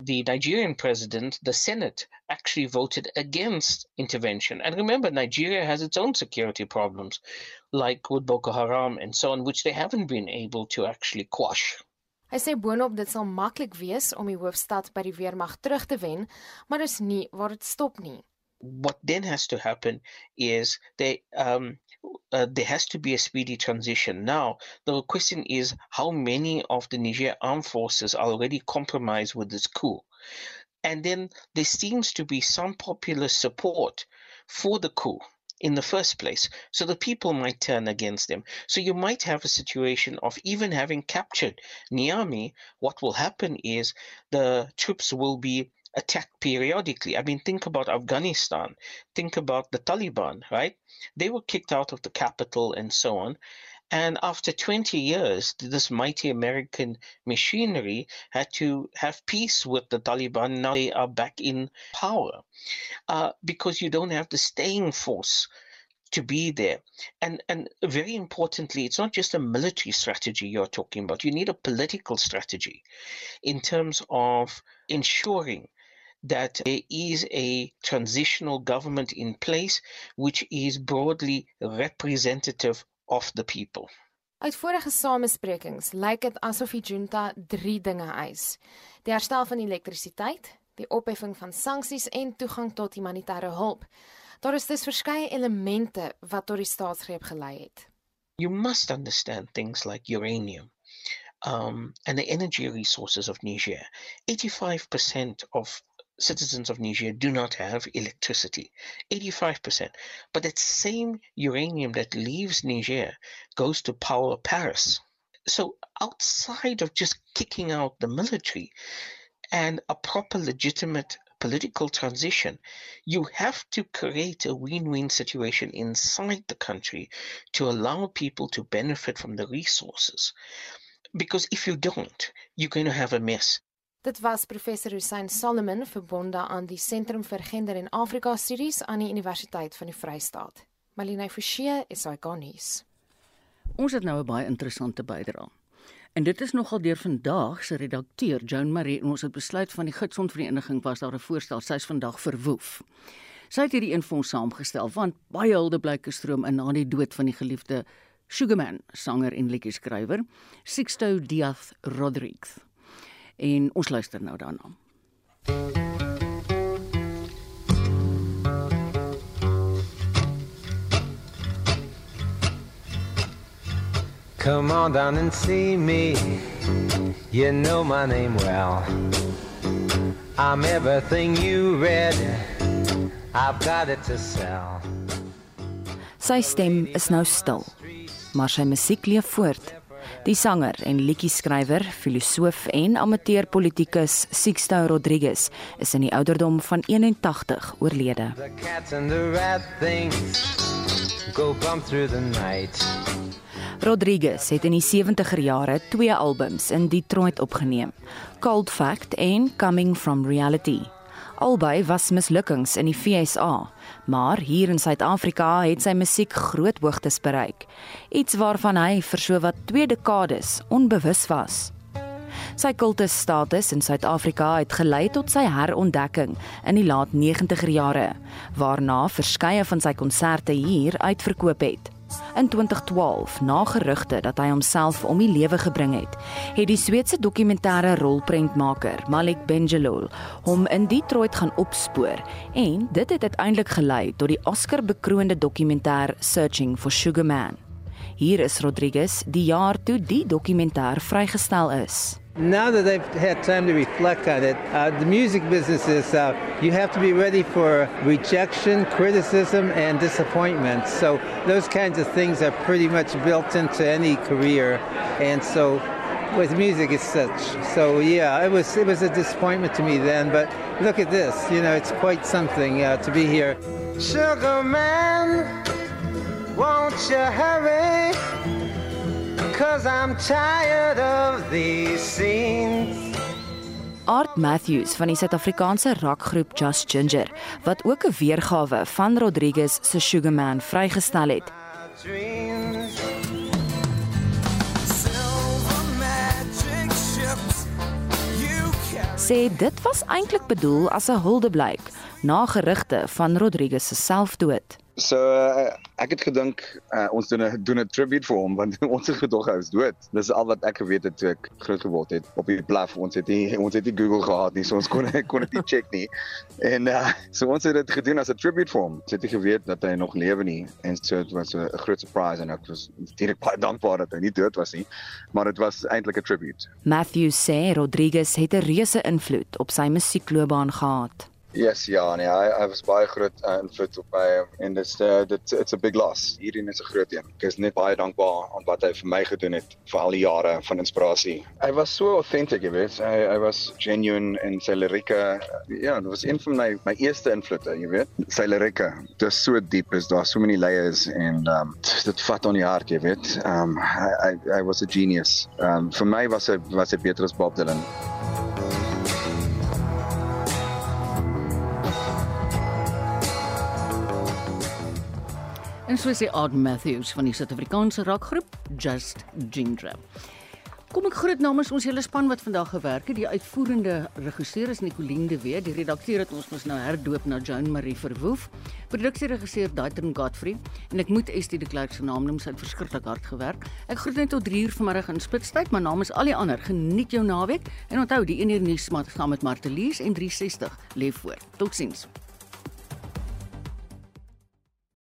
The Nigerian president, the Senate, actually voted against intervention. And remember, Nigeria has its own security problems, like with Boko Haram and so on, which they haven't been able to actually quash. Hy sê boonop dit sal maklik wees om die hoofstad by die weermag terug te wen, maar dis nie waar dit stop nie. what then has to happen is they um, uh, there has to be a speedy transition. Now, the question is how many of the Niger armed forces are already compromised with this coup? And then there seems to be some popular support for the coup in the first place. So the people might turn against them. So you might have a situation of even having captured Niamey, what will happen is the troops will be attacked periodically. I mean, think about Afghanistan, think about the Taliban, right? They were kicked out of the capital and so on. And after 20 years, this mighty American machinery had to have peace with the Taliban. Now they are back in power uh, because you don't have the staying force to be there. And and very importantly, it's not just a military strategy you're talking about. You need a political strategy in terms of ensuring that there is a transitional government in place which is broadly representative of the people. Uit vorige samesprekings lyk dit asof die junta 3 dinge eis: die herstel van elektrisiteit, die opheffing van sanksies en toegang tot humanitêre hulp. Daar is dus verskeie elemente wat tot die staatsgreep gelei het. You must understand things like uranium um, and the energy resources of Niger. 85% of citizens of Niger do not have electricity. 85%. But that same uranium that leaves Niger goes to power Paris. So outside of just kicking out the military and a proper legitimate political transition, you have to create a win-win situation inside the country to allow people to benefit from the resources. Because if you don't, you're going to have a mess. Dit was professor Hussein Solomon verbonde aan die Sentrum vir Gender en Afrika Studies aan die Universiteit van die Vrystaat. Malina Forsie is hy gonies. Ons het nou 'n baie interessante bydrae. En dit is nogal deur vandag se redakteur Joan Marie en ons het besluit van die Gidsondvereniging was daar 'n voorstel sy's vandag verwoef. Sy het hierdie infonds saamgestel want baie hulde blyk gestroom in na die dood van die geliefde Sugarman, sanger en liedjie-skrywer, Sixto Diaz Rodriguez en ons luister nou daarna. Come on down and see me. You know my name well. I'm everything you read. I've got it to sell. Sy stem is nou stil, maar sy musiek leef voort. Die sanger en liedjie-skrywer, filosoof en amateurpolitikus Sixto Rodriguez is in die ouderdom van 81 oorlede. Rodriguez het in die 70er jare twee albums in Detroit opgeneem: Cold Fact en Coming from Reality. Albei was mislukkings in die FSA, maar hier in Suid-Afrika het sy musiek groot hoogtes bereik, iets waarvan hy vir sowat 2 dekades onbewus was. Sy kultusstatus in Suid-Afrika het gelei tot sy herontdekking in die laat 90er jare, waarna verskeie van sy konserte hier uitverkoop het. In 2012, na gerugte dat hy homself om die lewe gebring het, het die Sweedse dokumentêre rolprentmaker Malik Benjelloul hom in Detroit gaan opspoor en dit het uiteindelik gelei tot die Oscar-bekroonde dokumentêr Searching for Sugar Man. Hier is Rodriguez die jaar toe die dokumentêr vrygestel is. Now that I've had time to reflect on it, uh, the music business is uh, you have to be ready for rejection, criticism, and disappointment. So those kinds of things are pretty much built into any career, and so with music it's such. So yeah, it was it was a disappointment to me then, but look at this. You know, it's quite something uh, to be here. Sugar man, won't you hurry? Cause I'm tired of these scenes. Art Matthews van die Suid-Afrikaanse rockgroep Just Ginger, wat ook 'n weergawe van Rodriguez se Sugar Man vrygestel het. Sê dit was eintlik bedoel as 'n huldeblyk na gerugte van Rodriguez se selfdood. So uh, ek het gedink uh, ons doen 'n doen 'n tribute vir hom want ons gedog hy is dood. Dis al wat ek geweet het toe ek groot geword het op die blaf. Ons het nie ons het nie Google gehad nie, so ons kon kon dit nie check nie. En uh, so ons het dit gedoen as 'n tribute vir hom. Ons het nie geweet dat hy nog lewe nie en so dit was 'n groot surprise en ek was direk baie dankbaar dat hy nie dood was nie, maar dit was eintlik 'n tribute. Matthew sê Rodriguez het 'n reuse invloed op sy musiekloopbaan gehad. Yes, ja, nee, hy hy was baie groot uh, invloed op my en dit's uh, dit it's a big loss. Hierdie is 'n groot een. Ek is net baie dankbaar aan wat hy vir my gedoen het vir al die jare van inspirasie. Hy was so authentic, jy weet. Hy hy was genuine en sy lirieke, ja, dit was een van my my eerste invloede, jy weet. Sy lirieke, dit is so diep, is daar so many layers en um dit vat aan die hart, jy weet. Um hy hy, hy was a genius. Um vir my was hy was hy beter as Bob Dylan. So sê Art Matthews van die Suid-Afrikaanse rockgroep Just Ginger. Kom ek groet namens ons hele span wat vandag gewerk het. Die uitvoerende regisseur is Nicoline de Wet. Die redakteur het ons mos nou herdoop na Joan Marie Verwoef. Produksieregisseur Daitron Godfrey en ek moet Estie de Klerk se naam noem. Sy het verskriklik hard gewerk. Ek groet net tot 3 uur vanmiddag in Spitstyd, maar namens al die ander, geniet jou naweek en onthou die 1 uur nuus saam met Martelies en 360 lê voor. Totsiens.